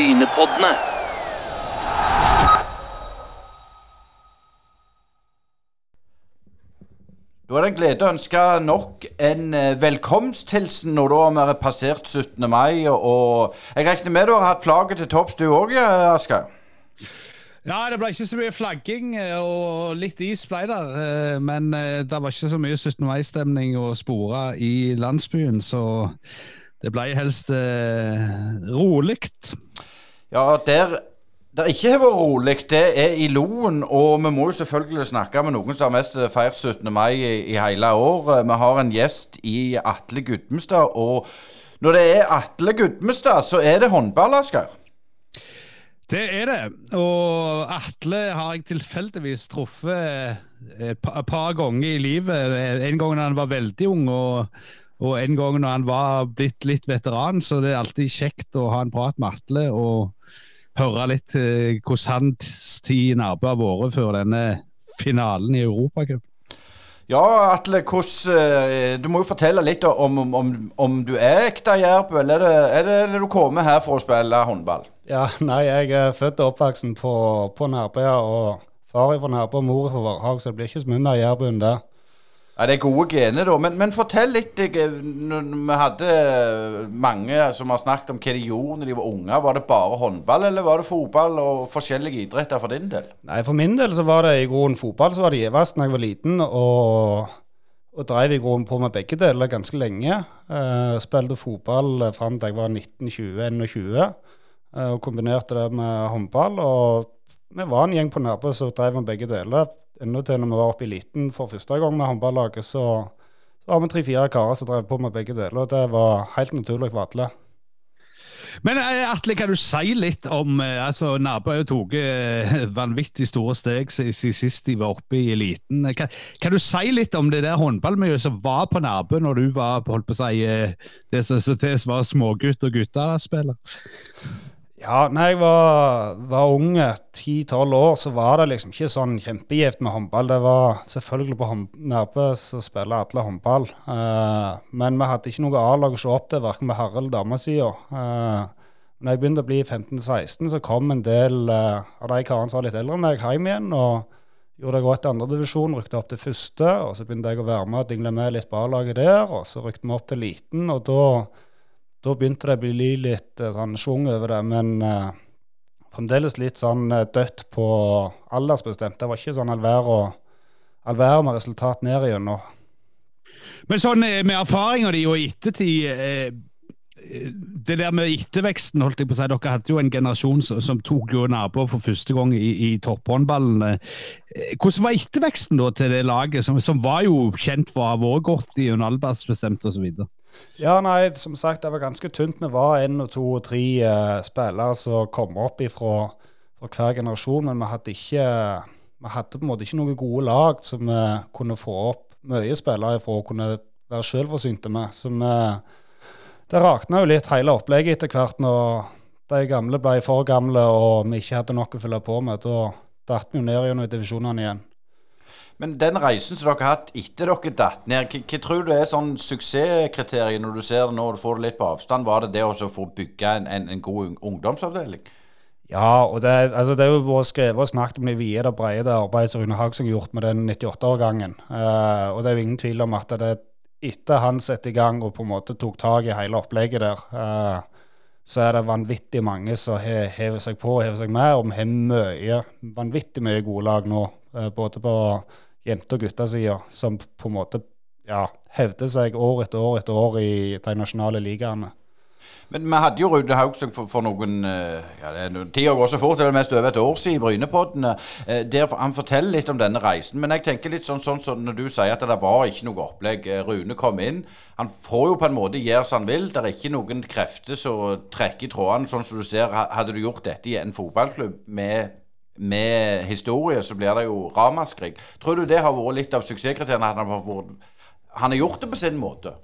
Brynepoddene. Da er det en glede å ønske nok en eh, velkomsthilsen når da vi har passert 17. mai. Og, og jeg regner med du har hatt flagget til topps du òg, Asker? Ja, det ble ikke så mye flagging, eh, og litt is ble der. eh, Men eh, det var ikke så mye 17. mai-stemning å spore i landsbyen, så det ble helst eh, rolig. Ja, der det ikke har vært rolig, det er i Loen. Og vi må jo selvfølgelig snakke med noen som har mest feirt 17. mai i, i hele år. Vi har en gjest i Atle Gudmestad. Og når det er Atle Gudmestad, så er det håndball, Asgeir? Det er det. Og Atle har jeg tilfeldigvis truffet et par ganger i livet. En gang da han var veldig ung, og, og en gang når han var blitt litt veteran. Så det er alltid kjekt å ha en prat med Atle og høre litt eh, hvordan hans tid i Nærbø har vært før denne finalen i Europacup. Ja, Atle, hvordan eh, Du må jo fortelle litt om, om, om, du er ekte jærbu, eller er det, er det, er det du kommer her for å spille håndball? Ja, nei, jeg er født og oppvoksen på, på Nærbø, og far er fra Nærbø og mor er fra Varhaug, så det blir ikke så mye mer jærbu enn det. Ja, Det er gode gener, da. Men, men fortell litt. Eh, vi hadde mange som har snakket om hva de gjorde når de var unge. Var det bare håndball, eller var det fotball og forskjellige idretter for din del? Nei, for min del så var det i grunnen fotball så var det gjeveste da jeg var liten, og, og drev i grunnen på med begge deler ganske lenge. Uh, spilte fotball eh, fram til jeg var 19-20-21, uh, og kombinerte det med håndball. Og vi var en gjeng på Nærbø som drev med begge deler. Enda til når vi var oppe i liten for første gang med håndballaget, så, så var vi tre-fire karer som drev på med begge deler. og Det var helt naturlig for alle. Men eh, Atle, kan du si litt om eh, altså Nærbø har tatt eh, vanvittig store steg siden sist de var oppe i eliten. Kan, kan du si litt om det der håndballmiljøet som var på Nærbø når du var holdt på å si, eh, det som var smågutt og guttespiller? Ja, når jeg var, var unge, 10-12 år, så var det liksom ikke sånn kjempegift med håndball. Det var selvfølgelig på Nærbø så spiller alle håndball. Uh, men vi hadde ikke noe A-lag å se opp til, verken med herre- eller damesida. Uh, når jeg begynte å bli 15-16, så kom en del uh, av de karene som var litt eldre enn meg, hjem igjen. og Gjorde det godt i andredivisjon, rykte opp til første. og Så begynte jeg å være med og dingle med litt på A-laget der. og Så rykte vi opp til liten, og da da begynte det å bli litt eh, sånn schwung over det, men eh, fremdeles litt sånn eh, dødt på aldersbestemt. Det var ikke sånn all verden med resultat ned igjennom. Men sånn med erfaringa di og ettertid Det der med etterveksten, holdt jeg på å si. Dere hadde jo en generasjon som, tok jo naboer for første gang i, i topphåndballen. Hvordan var etterveksten da til det laget, som, som var jo kjent for å ha vært godt i en aldersbestemt osv.? Ja, nei, som sagt, det var ganske tynt. Vi var én og to og tre eh, spillere som kom opp ifra, fra hver generasjon, men vi hadde ikke vi hadde på en måte ikke noen gode lag som vi kunne få opp mye spillere ifra og kunne være selvforsynte med. Så vi, det rakna jo litt hele opplegget etter hvert når de gamle ble for gamle og vi ikke hadde nok å fylle på med. Da datt vi jo ned gjennom divisjonene igjen. Men den reisen som dere har hatt etter dere datt ned, hva, tror du er sånn suksesskriterium når du ser det nå og får det litt på avstand? Var det det å få bygge en, en, en god ungdomsavdeling? Ja, og det, altså det er jo vært skrevet og snakket om det vide og brede det arbeidet som Rune Hagseng har gjort med den 98-årgangen. Uh, og det er jo ingen tvil om at det etter han satte i gang og på en måte tok tak i hele opplegget der, uh, så er det vanvittig mange som he- hever seg på og hever seg med. Og vi har mye, vanvittig mye gode lag nå, uh, både på jente- og guttesida, som på en måte ja, hevder seg år etter år etter år i de nasjonale ligaene. Men vi hadde jo Rune Haugseng for, for noen eh, ja, Tida går så fort, det er mest over et år siden i Brynepoddene. eh, Der han forteller litt om denne reisen. Men jeg tenker litt sånn, sånn sånn når du sier at det var ikke noe opplegg. Eh, Rune kom inn. Han får jo på en måte gjøre som han vil. Det er ikke noen krefter som trekker i trådene, sånn som du ser. Hadde du gjort dette i en fotballklubb med med historie, så blir det jo ramaskrik. Tror du det har vært litt av suksesskriteriene? Han har, han har gjort det på sin måte?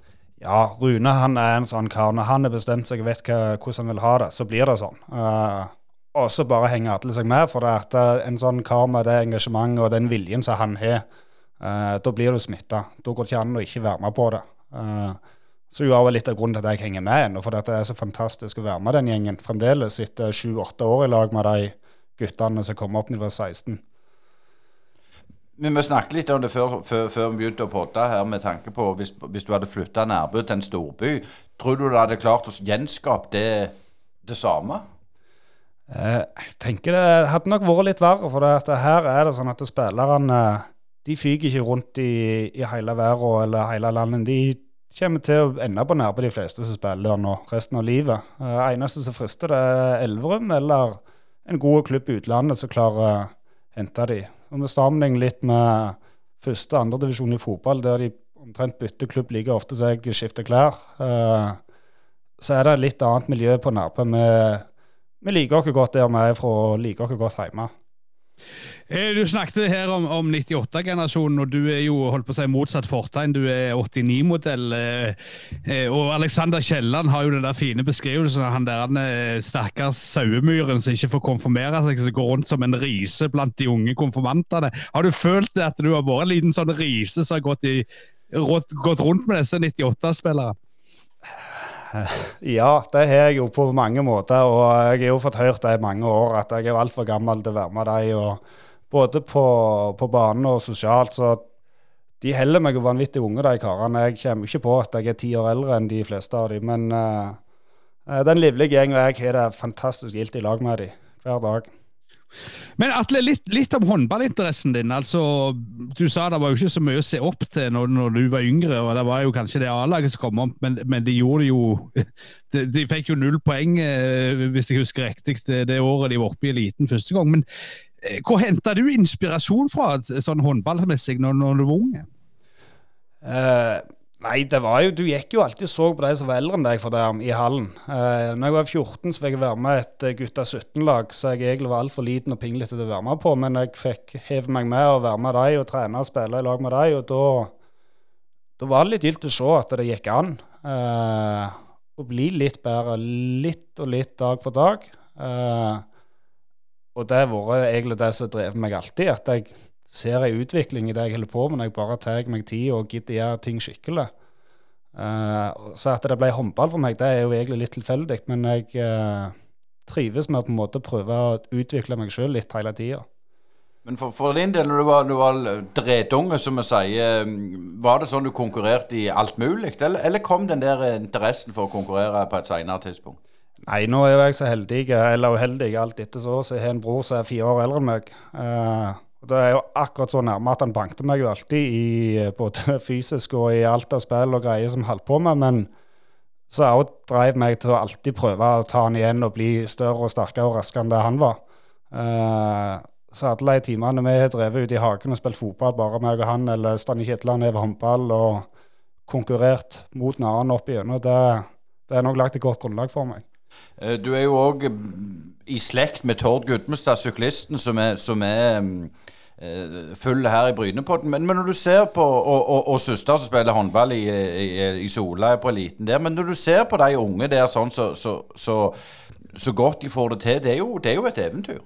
Ja, Rune han er en sånn kar. Når han har bestemt seg og vet hva, hvordan han vil ha det, så blir det sånn. Uh, og så bare henger alle seg med. For det er at eh, en sånn kar med det engasjementet og den viljen som han har, uh, da blir du smitta. Da går det ikke an å ikke være med på det. Uh, Så jo er litt av grunnen til at jeg henger med ennå, for det er så fantastisk å være med den gjengen fremdeles etter sju-åtte år i lag med de guttene som kom opp nivå 16. Men vi snakket litt om det før, før, før vi begynte å podde her, med tanke på hvis, hvis du hadde flytta Nærbø til en storby. Tror du du hadde klart å gjenskape det, det samme? Eh, jeg tenker det hadde nok vært litt verre, for her er det sånn at spillerne de fyker ikke rundt i, i hele verden eller hele landet. De kommer til å ende på Nærbø, de fleste som spiller nå resten av livet. Det eneste som frister, det er Elverum eller en god klubb i utlandet som klarer å hente de. Og Vi sammenligner litt med første- og andredivisjon i fotball, der de omtrent bytter klubb like ofte som jeg skifter klær. Uh, så er det litt annet miljø på Nærbø. Vi, vi liker oss godt der vi er fra, og liker oss godt hjemme. Eh, du snakket her om, om 98-generasjonen, og du er jo holdt på å si motsatt fortegn. Du er 89-modell. Eh, eh, og Alexander Kielland har jo den der fine beskrivelsen av han der stakkars sauemyren som ikke får konfirmere seg, som går rundt som en rise blant de unge konfirmantene. Har du følt det at du har vært en liten sånn rise som har gått, i, gått rundt med disse 98-spillerne? Ja, det har jeg jo på mange måter. Og jeg har jo fått hørt det i mange år at jeg er altfor gammel til å være med dem. og både på, på banen og sosialt. Så de heller meg jo vanvittig unge, de karene. Jeg kommer ikke på at jeg er ti år eldre enn de fleste av dem. Men uh, den livlige gjengen og jeg har det fantastisk gildt i lag med dem hver dag. Men Atle, litt, litt, om håndballinteressen din. altså Du sa det var jo ikke så mye å se opp til når, når du var yngre. og Det var jo kanskje det A-laget som kom opp, men, men, de gjorde jo de, de, fikk jo null poeng, eh, hvis jeg husker riktig, det, det, året de var oppe i eliten første gang. Men hvor henta du inspirasjon fra sånn håndballmessig når, når du var ung? Uh, nei, det var jo Du gikk jo alltid så på de som var eldre enn deg for dem i hallen. Uh, når jeg var 14, så fikk jeg være med et gutta 17-lag, så jeg egentlig var altfor liten og pinglete til å være med på. Men jeg fikk heve meg med og være med dem og trene og spille i lag med dem. Og da, da, var det litt gildt å se at det gikk an uh, å bli litt bedre litt og litt dag for dag. Uh, og det har vært egentlig det som drev meg alltid. At jeg ser en utvikling i det jeg holder på med, når jeg bare tar meg tid og gidder gjøre ting skikkelig. Uh, så at det ble håndball for meg, det er jo egentlig litt tilfeldig. Men jeg uh, trives med å på en måte prøve å utvikle meg sjøl litt hele tida. Men for, for, din del, når du var, var dredunge, som vi sier, var det sånn du konkurrerte i alt mulig? Eller, eller kom den der interessen for å konkurrere på et senere tidspunkt? Nei, nå er jo jeg så heldig, eller uheldig, alt etter så, så jeg har en bror som er fire år eldre enn meg. Uh, og Det er jo akkurat så nærme at han bankte meg jo alltid i eh, både fysisk og i alt av spill og greier som holdt på med, men så òg drev meg til å alltid prøve å ta han igjen og bli større og sterkere og raskere enn det han var. Uh, så alle de timene vi har drevet ute i hagen og spilt fotball, bare meg og han, eller Stanley Kitland over håndball og konkurrert mot en annen opp igjennom, det, det er nok lagt et godt grunnlag for meg. Eh, du er jo òg eh, i slekt med Tord Gudmestad, syklisten, som er, som er uh, full her i Brynepodden. Men, men, når du ser på Og, og, og søster som spiller håndball i, i, i Sola, på eliten der. Men når du ser på de unge der sånn så, så, så, så godt de får det til, det er jo, det er jo et eventyr.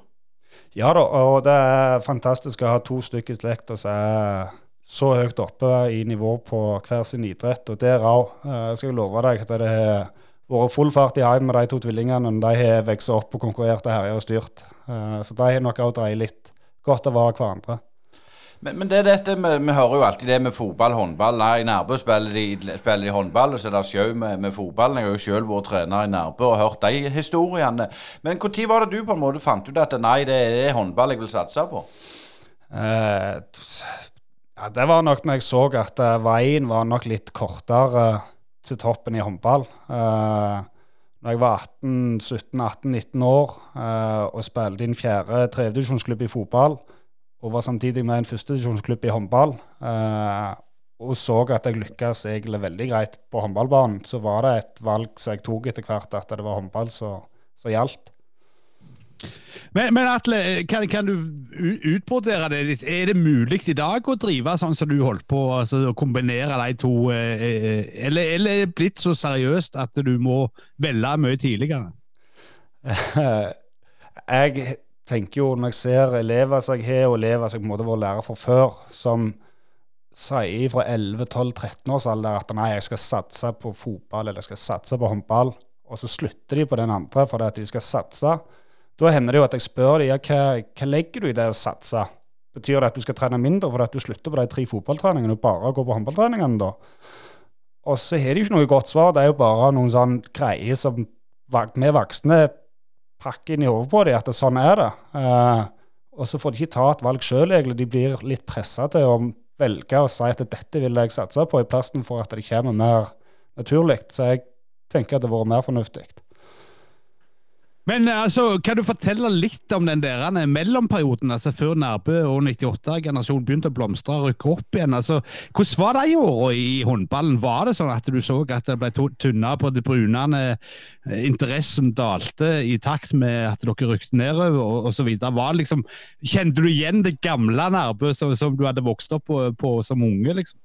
Ja da, og det er fantastisk å ha to stykker slekt og som er så høyt oppe i nivå på hver sin idrett. Og der òg, jeg skal love deg at det er vært full fart i heim med de to tvillingene. De har vokst opp og konkurrert og herja og styrt. Uh, så de har nok òg dreid litt godt av hverandre. Men, men det er dette med, vi hører jo alltid det med fotball, håndball. Nei, I Nærbø spiller de, spiller de håndball, og så er det sjau med, med fotballen. Jeg har jo selv vært trener i Nærbø og hørt de historiene. Men når var det du på en måte fant ut at nei, det er håndball jeg vil satse på? Eh, ja, det var nok når jeg så at uh, veien var nok litt kortere til toppen i håndball. Uh, når jeg var 18-17-18-19 år uh, og spilte i en fjerde tredjedivisjonsklubb i fotball, og var samtidig med en førstedivisjonsklubb i håndball, uh, og så at jeg lykkes egentlig veldig greit på håndballbanen, så var det et valg som jeg tok etter hvert, at det var håndball som gjaldt. Men, men Atle, kan, kan, du utbrodere det? Er det mulig i dag å drive sånn som du holdt på, altså å kombinere de to? Eh, eh, eller, er det blitt så seriøst at du må velge mye tidligere? jeg tenker jo når jeg ser elever som jeg har, og elever som jeg på en måte var lærer for før, som sier fra 11-12-13 års alder at nei, jeg skal satse på fotball eller jeg skal satse på håndball, og så slutter de på den andre fordi at de skal satse, da hender det jo at jeg spør dem ja, hva, hva legger du i det å satse? Betyr det at du skal trene mindre fordi du slutter på de tre fotballtreningene og bare går på håndballtreningene, da? Og så har de ikke noe godt svar. Det er jo bare noen sånn greier som vi voksne pakker inn i hodet på dem, at det, sånn er det. Eh, og så får de ikke ta et valg sjøl, egentlig. De blir litt pressa til å velge å si at dette vil jeg satse på, i plassen for at det kommer mer naturlig. Så jeg tenker at det hadde vært mer fornuftig. Men altså, kan du fortelle litt om den der mellomperioden, altså før Nærbø og 98-generasjonen begynte å blomstre og rykke opp igjen? altså, Hvordan var de åra i håndballen? Var det sånn at du så at det ble tynna på det brunende, interessen dalte i takt med at dere rykte nedover osv.? Liksom, kjente du igjen det gamle Nærbø som, som, du hadde vokst opp på, på som unge? liksom?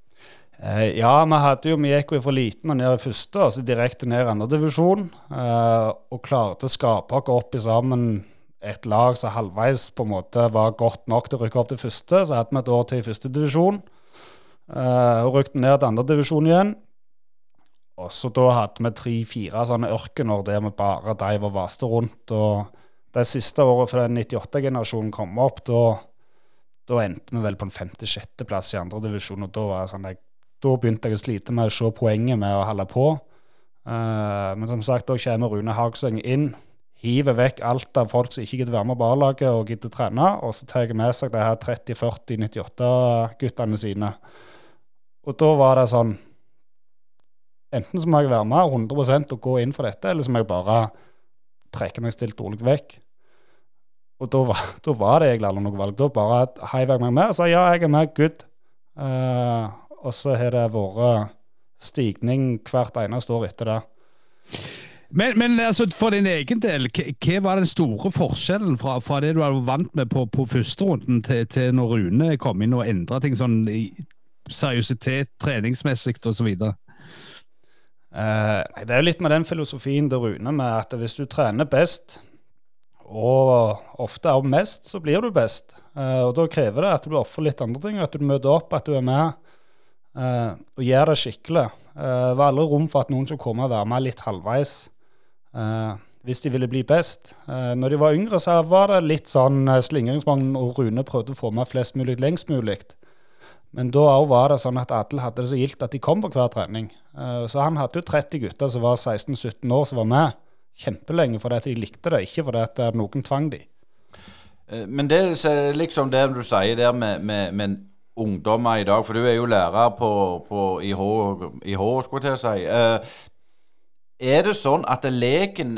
Eh, ja, vi hadde jo, vi gikk jo fra liten og ned i første, altså direkte ned i andredivisjon. Eh, og klarte å skape oss opp i sammen et lag som halvveis på en måte var godt nok til å rykke opp til første. Så hadde vi et år til i førstedivisjon. Eh, og rykte ned til andredivisjon igjen. Og så da hadde vi tre-fire sånne ørkener der vi bare deiv og vaste rundt. Og det siste året før 98-generasjonen kom opp, da, da endte vi vel på en femte-sjetteplass i andredivisjon. Og da var det sånn jeg da begynte jeg å slite med å se poenget med å holde på. Uh, men som sagt, da kommer Rune Hagseng inn, hiver vekk alt av folk som ikke gidder være med på A-laget og gidder trene, og så tar jeg med seg det her 30-40-98-guttene sine. Og da var det sånn Enten så må jeg være med 100% og gå inn for dette, eller så må jeg bare trekke meg stilt rolig vekk. Og da var, da var det egentlig aldri noe valg. Da bare heiv jeg meg med og sa ja, jeg er med, good. Uh, og så har det vært stigning hvert eneste år etter det. Men, men altså, for din egen del, hva var den store forskjellen fra, fra det du var vant med på, på førsterunden, til, til når Rune kom inn og endra ting sånn i seriøsitet, treningsmessig osv.? Eh, det er jo litt med den filosofien til Rune med at hvis du trener best, og ofte er mest, så blir du best. Eh, og Da krever det at du ofrer litt andre ting, at du møter opp, at du er med Uh, og gjør det skikkelig. Uh, det var aldri rom for at noen skulle komme og være med litt halvveis uh, hvis de ville bli best. Uh, når de var yngre, så var det litt sånn uh, og Rune prøvde å få med flest mulig lengst mulig. Men da òg var det sånn at alle hadde det så gildt at de kom på hver trening. så han hadde jo 30 gutter som var 16-17 år som var med kjempelenge fordi at de likte det, ikke fordi at noen tvang de. Men det er liksom det du sier der med, med, med ungdommer i dag? For du er jo lærer på, på IH, IH, skulle jeg si. Eh, er det sånn at leken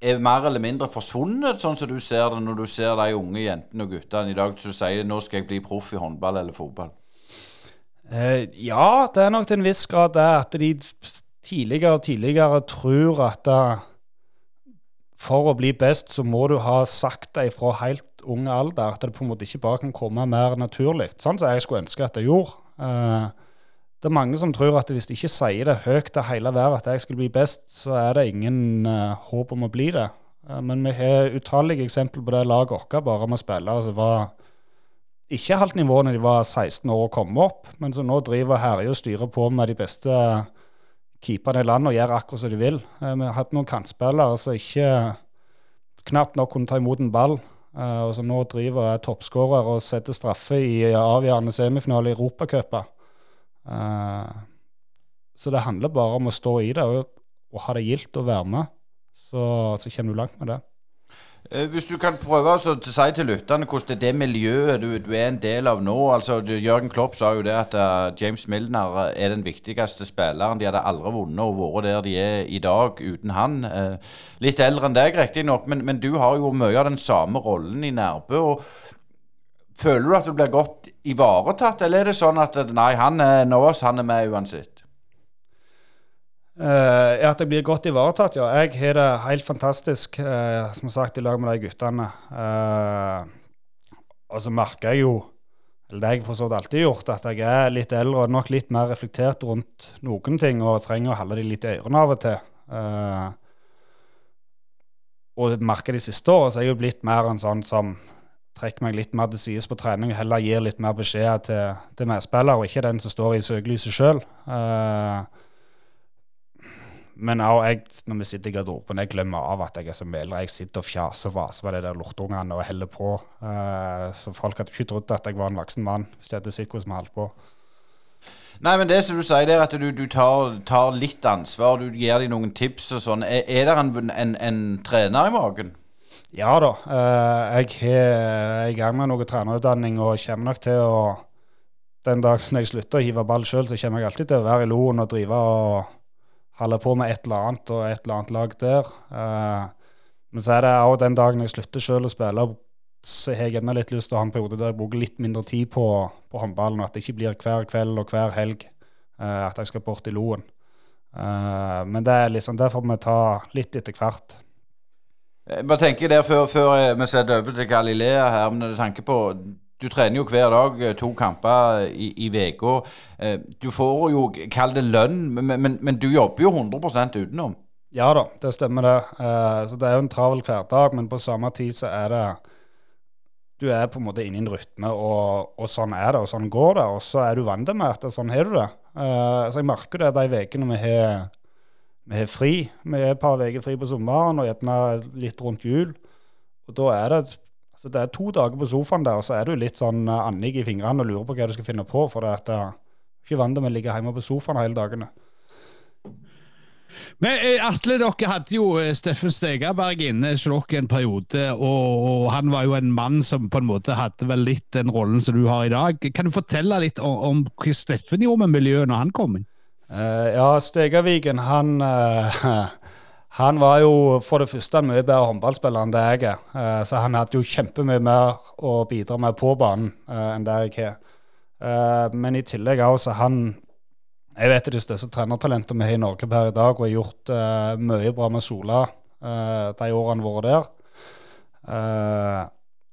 er mer eller mindre forsvunnet, sånn som du ser det når du ser de unge jentene og guttene i dag som sier 'nå skal jeg bli proff i håndball eller fotball'? Eh, ja, det er nok til en viss grad det at de tidligere og tidligere tror at uh, for å bli best, så må du ha sagt det ifra helt ung alder. At det på en måte ikke bare kan komme mer naturlig. Sånn som jeg skulle ønske at det gjorde. Uh, det er mange som tror at hvis de ikke sier det høyt til hele verden at jeg skulle bli best, så er det ingen uh, håp om å bli det. Uh, men vi har utallige eksempler på det laget vårt, bare med spillere som var ikke halvt nivå når de var 16 år og kom opp, men som nå driver og herjer og styrer på med de beste keeperne i landet og gjør akkurat som de vil. vi har hatt noen kantspillere som ikke knapt nok kunne ta imot en ball. Uh, og som nå driver er toppskårer og setter straffe i avgjørende semifinale i Europacupen. Uh, så det handler bare om å stå i det og, og ha det gildt å være med. Så, så kommer du langt med det. Eh, hvis du kan prøve å si til lytterne hvordan det miljøet du, du, er en del av nå. altså Jørgen Klopp sa jo det at uh, James Milner er den viktigste spilleren. De hadde aldri vunnet og vært der de er i dag uten han. Uh, litt eldre enn deg, riktignok, men, men du har jo mye av den samme rollen i Nærbø. Føler du at du blir godt ivaretatt, eller er det sånn at nei, han er oss, han er med uansett? Uh, at jeg blir godt ivaretatt, ja. Jeg har det helt fantastisk, uh, som sagt, i lag med de guttene. Uh, og så merker jeg jo, eller det har jeg for så vidt alltid gjort, at jeg er litt eldre og nok litt mer reflektert rundt noen ting og trenger å holde de litt i ørene av og til. og jeg merker de siste årene så er jeg jo blitt mer en sånn som trekker meg litt mer til sides på trening, og heller gir litt mer beskjed til, til medspillere, og ikke den som står i søkelyset sjøl. Men også jeg, når vi sitter i garderoben, jeg glemmer av at jeg er som eldre. Jeg sitter og fjaser og vaser med de der lortungene og heller på. Uh, så folk hadde ikke trodd at jeg var en voksen mann hvis de hadde sett hvordan vi holdt på. Nei, men det som du sier der, at du, du tar, tar, litt ansvar, du gir dem noen tips og sånn. Er, er det en, en, en, trener i magen? Ja da. Uh, jeg er i gang med noe trenerutdanning og kommer nok til å Den dagen jeg slutter å hive ball sjøl, så kommer jeg alltid til å være i loen og drive og holder på med et eller annet og et eller annet lag der. Uh, men så er det òg den dagen jeg slutter sjøl å spille, så har jeg ennå litt lyst til å ha en periode der jeg bruker litt mindre tid på, på håndballen, og at det ikke blir hver kveld og hver helg uh, at jeg skal bort i Loen. Uh, men det er liksom, det får vi ta litt etter hvert. Jeg bare tenker der før, før vi setter over til Galilea her, men du tenker på du trener jo hver dag eh, to kamper i uka. Eh, du får jo, kall det lønn, men, men, men, du jobber jo 100% utenom. Ja da, det stemmer det. Eh, så det er jo en travel hverdag, men på samme tid så er det Du er på en måte inne i en rytme, og, og, sånn er det, og sånn går det. Og så er du vant med at sånn har du det. Så jeg merker det de ukene vi har vi har fri. Vi har et par uker fri på sommeren og gjerne litt rundt jul. Og da er det så det er to dager på sofaen der, og så er du litt sånn uh, annig i fingrene og lurer på hva du skal finne på. For det er uh, ikke vant til å ligge hjemme på sofaen hele dagene. Men eh, Atle, dere hadde jo eh, Steffen Stegaberg inne hos dere en periode. Og, og, han var jo en mann som på en måte hadde vel litt den rollen som du har i dag. Kan du fortelle litt om, om hva Steffen gjorde med miljøet når han kom inn? Uh, ja, Stegavigen, han uh, Han var jo for det første en mye bedre håndballspiller enn det jeg er. Uh, så han hadde jo kjempemye mer å bidra med på banen uh, enn det jeg har. Uh, men i tillegg også han Jeg vet er de største trenertalentene vi har i Norge per i dag, og har gjort mye bra med Sola de årene våre der.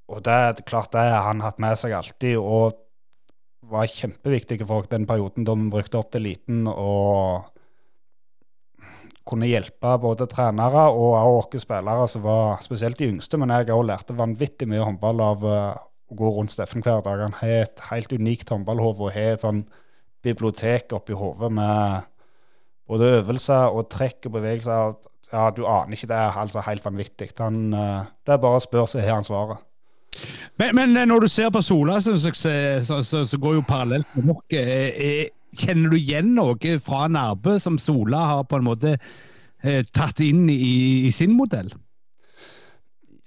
og det er klart det har han hatt med seg alltid, og var kjempeviktig for den perioden da vi brukte opp til eliten. og kunne hjelpe både trenere og også spillere som var spesielt de yngste. Men jeg òg lærte vanvittig mye håndball av uh, å gå rundt Steffen hver dag. Han har et helt unikt håndballhode og har et sånn bibliotek oppi hodet med både øvelser og trekk og bevegelser. Ja, du aner ikke det. er altså helt vanvittig. Han, uh, det er bare å spørre, så har han svaret. Men, men, eh, når du ser på Sola suksess, så, så, så, går jo parallelt med dere. Kjenner du igjen noe fra Nærbø som Sola har på en måte eh, tatt inn i, i, sin modell?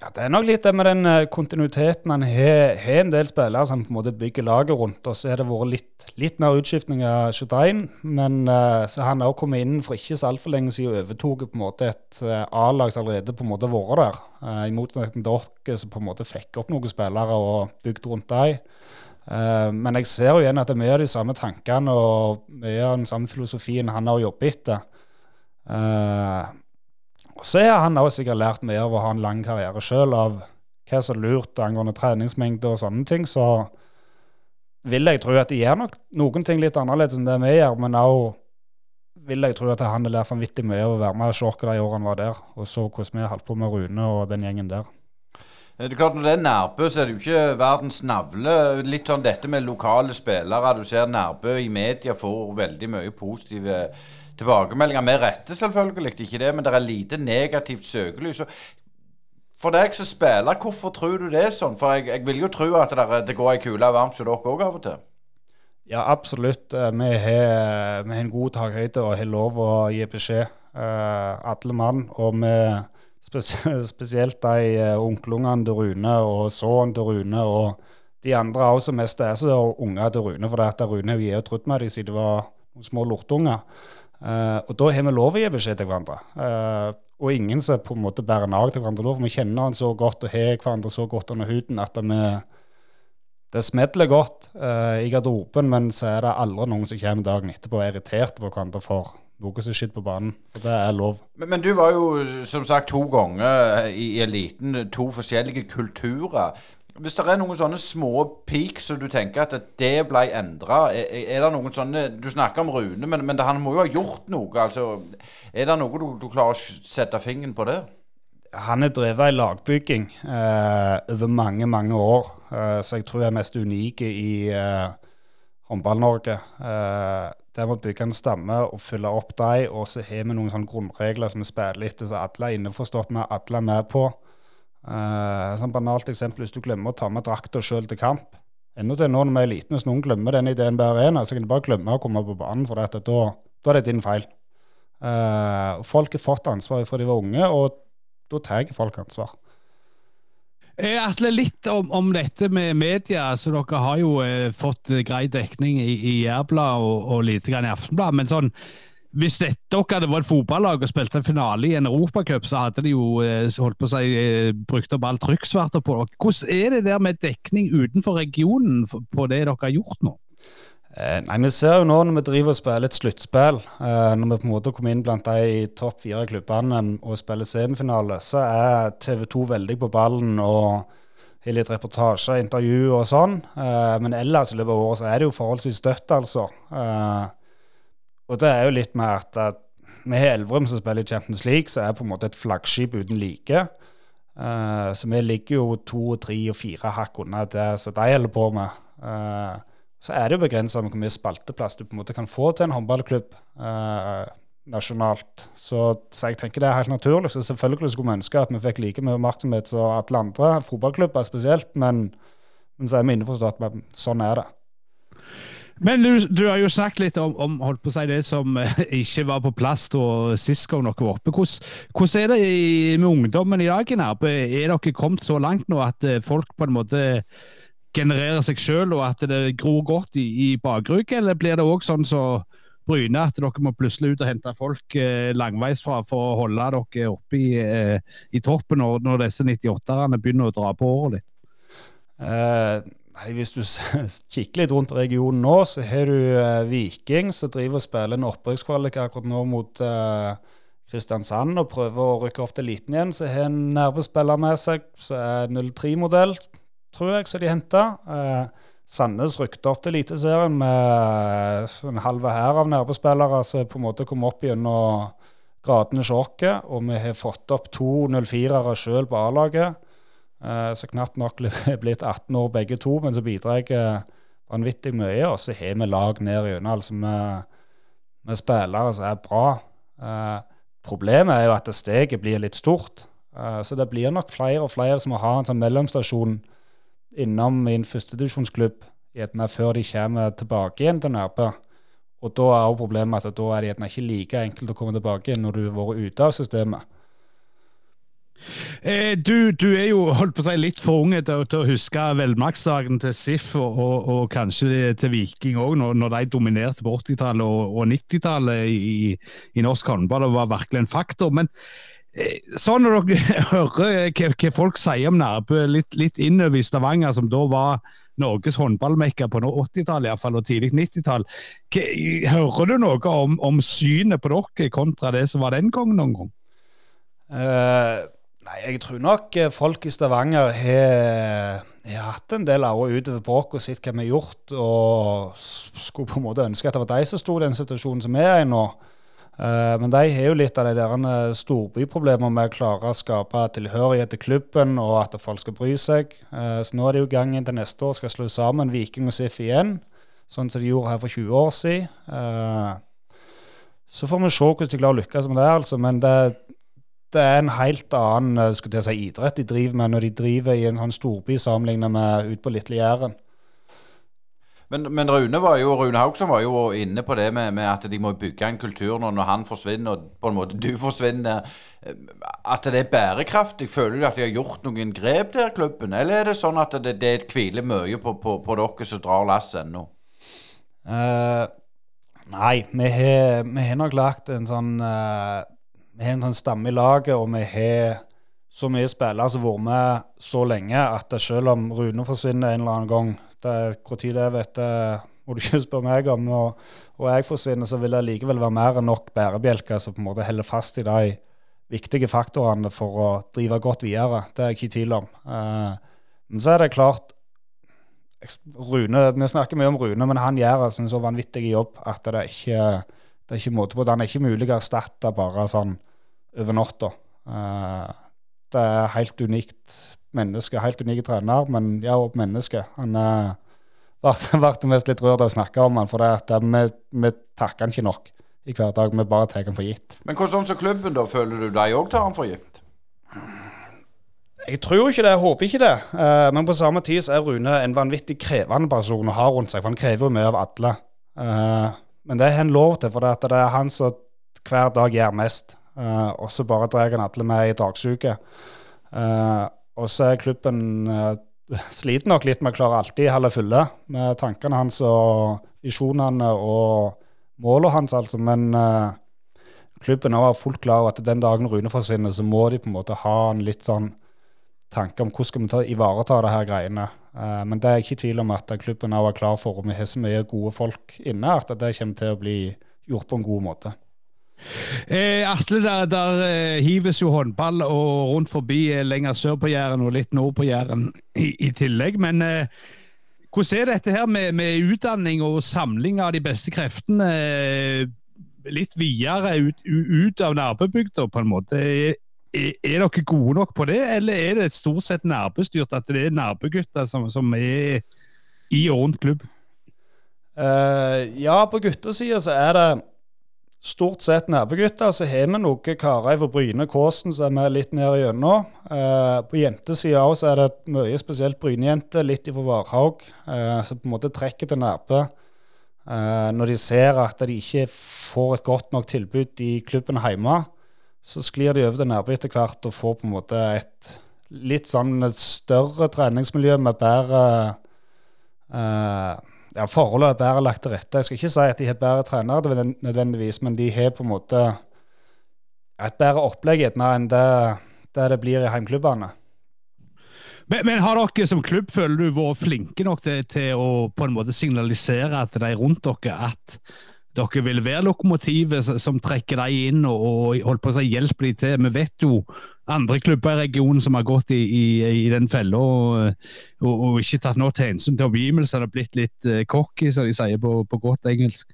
Ja, Det er nok litt det med den uh, kontinuiteten. Han har, en del spillere som på en måte bygger laget rundt. Og så har det vært litt, litt mer utskiftning av Shedain. Men uh, så han har kommet inn for ikke så altfor lenge siden og overtok på en måte et uh, A-lag som allerede på en måte vært der. I motsetning til dere som på en måte fikk opp noen spillere og bygd rundt dem. Uh, men jeg ser jo igjen at det er mye av de samme tankene og mye av den samme filosofien han har jobbet etter. Uh, og så har han også sikkert lært mye av å ha en lang karriere sjøl, av hva som er lurt angående treningsmengde og sånne ting. Så vil jeg tro at de gjør nok noen ting litt annerledes enn det vi gjør, men òg vil jeg tro at han har lært vanvittig mye av å være med og se de årene han var der, og så hvordan vi holdt på med Rune og den gjengen der. Eh, det er klart Når det er Nærbø, så er det jo ikke verdens navle. Litt sånn dette med lokale spillere. Du ser Nærbø i media får veldig mye positive tilbakemeldinger. Med rette, selvfølgelig, ikke det, men det er lite negativt søkelys. For deg som spiller, hvorfor tror du det er sånn? For jeg, jeg vil jo tro at det, det går ei kule varmt hos dere òg av og til. Ja, absolutt. Eh, vi har, en god takhøyde og har lov å gi beskjed, uh, alle mann. Og vi spesielt de uh, onkelungene til Rune og sønnen til Rune og de andre òg som mest er så unger til Rune, for det at Rune har jo trodd med dem siden de var små lortunger. Uh, og da har vi lov å gi beskjed til hverandre. Uh, og ingen som på en måte bærer nag til hverandre. For vi kjenner han så godt og har hverandre så godt under huden at vi det smeller godt uh, i garderoben, men så er det aldri noen som kommer dagen etterpå og er irritert på hverandre for noe som skjedde på banen. Og det er lov. Men, men, du var jo som sagt to ganger i eliten, to forskjellige kulturer. Hvis det er noen sånne små peak som du tenker at det ble endra, er, er, det noen sånne Du snakker om Rune, men, men det, han må jo ha gjort noe. altså Er det noe du, du klarer å sette fingeren på det? han er drevet ei lagbygging eh, over mange, mange år. Eh, så jeg tror jeg er mest unike i eh, Håndball-Norge. Eh, der vi bygge en stamme og fylle opp dem, og så har vi noen sånne grunnregler som vi spiller etter, så alle er innforstått med, alle er med på. Uh, sånn banalt eksempel, hvis du glemmer å ta med drakta sjøl til kamp. Enda til nå når vi er liten, hvis noen glemmer den i DNB Arena, så kan de bare glemme å komme på banen, for dette, da, da er det din feil. Uh, folk har fått ansvar fra de var unge, og da tar folk ansvar. Eh, Atle, litt om, om, dette med media. så Dere har jo eh, fått eh, grei dekning i, i Jærbladet og, og lite grann i Aftenbladet. Men sånn, hvis dette, dere hadde vært fotballag og spilt en finale i en europacup, så hadde de jo eh, holdt på å si, brukt opp all trykksverte på dere. Hvordan er det der med dekning utenfor regionen på det dere har gjort nå? Eh, nei, Vi ser jo nå når vi driver og spiller et sluttspill, eh, når vi på en måte kommer inn blant de topp fire klubbene og spiller semifinale, så er TV 2 veldig på ballen og har litt reportasjer, intervju og sånn. Eh, men ellers i løpet av året så er det jo forholdsvis støtt, altså. Eh, og det er jo litt med at, vi har Elverum som spiller i Champions League, så er på en måte et flaggskip uten like. Så vi ligger jo to, tre og fire hakk unna det som de holder på med. Uh, så er det jo begrensa hvor mye spalteplass du på en måte kan få til en håndballklubb eh, nasjonalt. Så, så, jeg tenker det er helt naturlig. Så selvfølgelig skulle vi ønske at vi fikk like mye oppmerksomhet som alle andre fotballklubber spesielt, men, men så er vi innforstått med sånn er det. Men du, du, har jo snakket litt om, om holdt på å si det som eh, ikke var på plass da sist gang dere var oppe. Hvordan, hvordan er det i, med ungdommen i dag? Er dere kommet så langt nå at eh, folk på en måte generere seg sjøl, og at det gror godt i, i bakrygg, eller blir det òg sånn så Bryne at dere må plutselig ut og hente folk eh, langveisfra for å holde dere oppe i, eh, i toppen når, når disse 98-erne begynner å dra på året litt? Eh, nei, Hvis du kikker litt rundt regionen nå, så har du uh, Viking som driver og spiller en opprykkskvalik akkurat nå mot uh, Kristiansand og prøver å rykke opp til eliten igjen. Så har en nervespiller med seg som er 03-modell tror jeg, som de henta. Eh, Sandnes rykte opp til Eliteserien med en halv hær av nærmespillere som på en måte kom opp gjennom gradene sjokket. Og vi har fått opp to 04-ere sjøl på A-laget. Eh, så knapt nok er blitt 18 år begge to, men så bidrar jeg vanvittig mye. Og så har vi lag ned gjennom, altså med, med spillere som er bra. Eh, problemet er jo at steget blir litt stort. Eh, så det blir nok flere og flere som må ha en sånn mellomstasjon innom min førstedivisjonsklubb før de kommer tilbake igjen til Nærbø. Og da er jo problemet at da er det ikke like enkelt å komme tilbake når du har vært ute av systemet. Eh, du, du, er jo holdt på å si litt for unge til, til å huske velmaktsdagen til SIF og, og, og kanskje til Viking òg, når, når, de dominerte på 80-tallet og, og 90-tallet i, i, norsk håndball og var virkelig en faktor. Men sånn når dere hører hva, hva folk sier om Nærbø, litt, litt innover i Stavanger, som da var Norges håndballmekka på 80-tallet og tidlig 90-tall, hører du noe om, om, synet på dere kontra det som var den gangen noen gang? Uh, nei, jeg tror nok folk i Stavanger har, hatt en del år utover bråk og sett hva vi har gjort, og skulle på en måte ønske at det var de som sto i den situasjonen som vi er i nå. Uh, men de har jo litt av de der eh, storbyproblemene med å klare å skape tilhørighet til klubben, og at folk skal bry seg. Uh, så nå er det jo gangen til neste år skal slå sammen Viking og SIF igjen, sånn som de gjorde her for 20 år siden. Så får vi se hvordan de klarer å lykkes med det, altså. Men det, det er en helt annen si, idrett de driver med når de driver i en sånn storby sammenlignet med ute på Lille Jæren. Men, men, Rune jo, Rune Haugsson var jo inne på det med, med, at de må bygge en kultur når, når, han forsvinner, og på en måte du forsvinner. At det er bærekraftig. Føler du at de har gjort noen grep der, klubben? Eller er det sånn at det, det hviler mye på, på, på, dere som drar lasset ennå? Uh, nei, vi har nok lagt en sånn uh, Vi har en sånn stamme i laget, og vi har så mye spillere som har vært med så lenge at selv om Rune forsvinner en eller annen gang når det vet jeg, må du ikke spørre meg om. Og, og, jeg forsvinner, så vil det likevel være mer enn nok bærebjelker som på en måte holder fast i de viktige faktorene for å drive godt videre. Det er jeg ikke i tvil om. Eh, men så er det klart Rune, Vi snakker mye om Rune, men han gjør altså en så vanvittig jobb at det er ikke, det er ikke måte på. Det er ikke mulig å erstatte bare sånn over natta. Eh, Det er helt unikt menneske, helt unik trener, men ja, òg menneske. Han uh, ble mest litt rørt av å snakke om han, for det, at vi, vi takker han ikke nok i hver dag. Vi bare tar han for gitt. Men hvordan som klubben, da? Føler du de òg tar han for gitt? Jeg tror ikke det, jeg håper ikke det. Uh, men på samme tid så er Rune en vanvittig krevende person å ha rundt seg, for han krever jo mye av alle. Uh, men det har han lov til, for det, er han som hver dag gjør mest. Uh, og så bare drar han alle med i dagsuke. Og så er klubben sliter nok litt med å klare alltid holde fulle med tankene hans og visjonene og målene hans, altså. Men klubben har vært fullt klar over at den dagen Rune forsvinner, så må de på en måte ha en litt sånn tanke om hvordan skal vi ta, ivareta det her greiene. Uh, men det er ikke tvil om at klubben er klar for, og vi har så mye gode folk inne, at det kommer til å bli gjort på en god måte. Eh, Atle, der, der eh, hives jo håndball og rundt forbi eh, lenger sør på Jæren og litt nord på Jæren i, i, tillegg. Men eh, hvordan er dette her med, med, utdanning og samling av de beste kreftene eh, litt videre ut, ut av nærbebygda, på en måte? er, er, dere gode nok på det, eller er det stort sett nærbestyrt at det er nærbegutter som, som er i og rundt klubb? Uh, ja, på guttesida så er det stort sett nærbegutter. Så har vi noen karer fra Bryne Kåsen som er litt ned igjennom. Eh, på jentesida òg er det mye spesielt Bryne-jenter, litt ifra Varhaug, eh, som på en måte trekker til nærbe. Uh, når de ser at de ikke får et godt nok tilbud i klubben hjemme så sklir de over til Nærbø etter hvert og får på en måte et litt sånn et større treningsmiljø med bedre uh, ja, Forholdet er bedre lagt til rette. Jeg skal ikke si at de har bedre trenere nødvendigvis, men de har på en måte et bedre opplegg enn det, det, det blir i heimklubbene. Men, men, har dere som klubb føler du vært flinke nok til, til, å på en måte signalisere til de rundt dere at dere vil være lokomotivet som trekker dem inn og, og holdt på å si hjelper dem til. Vi vet jo andre klubber i regionen som har gått i, i, i den fella og, og, og, ikke tatt noe til hensyn til omgivelsene og blitt litt uh, cocky, som de sier på, på godt engelsk.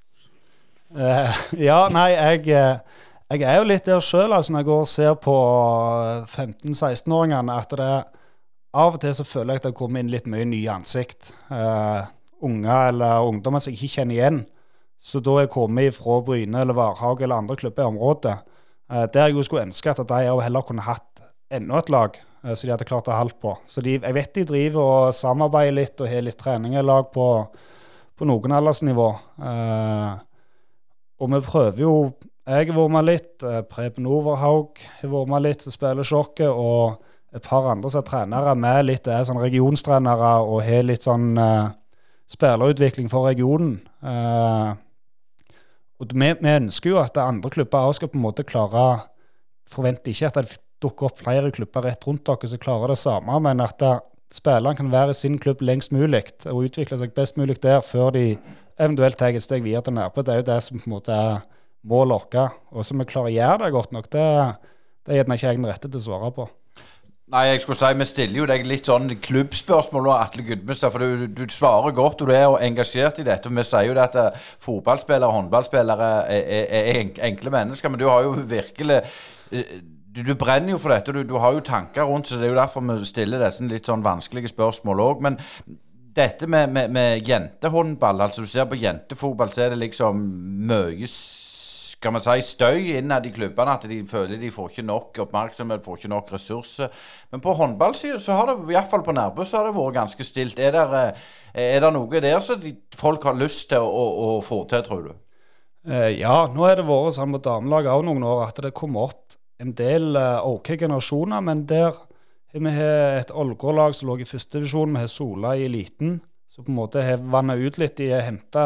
Uh, ja, nei, jeg, eh, jeg, er jo litt der sjøl, altså, når jeg går og ser på 15-16-åringene, at det av og til så føler jeg at det kommer inn litt mye nye ansikt. Uh, unger eller ungdommer som jeg ikke kjenner igjen. Så da jeg kommet fra Bryne eller Varhaug eller andre klubber i området, eh, der jeg jo skulle ønske at de heller kunne hatt enda et lag eh, så de hadde klart å holde på. Så de, jeg vet de driver og samarbeider litt og har litt trening i lag på, på noen aldersnivå. Eh, og vi prøver jo Jeg har vært med litt. Preben Overhaug har vært med litt, som spiller sjokket. Og et par andre som er trenere med litt, er sånn regionstrenere og har litt sånn spillerutvikling for regionen. Eh, og vi, vi, ønsker jo at andre klubber også skal på en måte klare Forventer ikke at det dukker opp flere klubber rett rundt dere som klarer det samme, men at spillerne kan være i sin klubb lengst mulig og utvikle seg best mulig der før de eventuelt tar et steg videre til nærme. Det er jo det som på en måte er målet vårt. Og så vi klarer å gjøre det godt nok, det, det er gjerne ikke jeg den rette til å svare på. Nei, jeg skulle si, Vi stiller jo deg litt sånn klubbspørsmål, Atle Gudmestad. For du, du, svarer godt, og du er engasjert i dette. og Vi sier jo det at eh, fotballspillere og håndballspillere er, er, er, enkle mennesker. Men du har jo virkelig eh, du, du brenner jo for dette. Du, du, har jo tanker rundt så Det er jo derfor vi stiller disse litt sånn vanskelige spørsmål òg. Men dette med, med, med jentehåndball, altså du ser på jentefotball, så er det liksom mye skal man si, støy innad i klubbene. At de føler de får ikke nok oppmerksomhet, får ikke nok ressurser. Men på håndballsida så har det, iallfall på Nærbø, så har det vært ganske stilt. Er det, er det noe der som de, folk har lyst til å, å, å få til, tror du? Eh, ja, nå har det vært sånn på damelaget òg noen år at det kommer opp en del uh, OK generasjoner. Men der har vi et Ålgård-lag som lå i førstedivisjon. Vi har Sola i eliten. Så på en måte har vanna ut litt. De har henta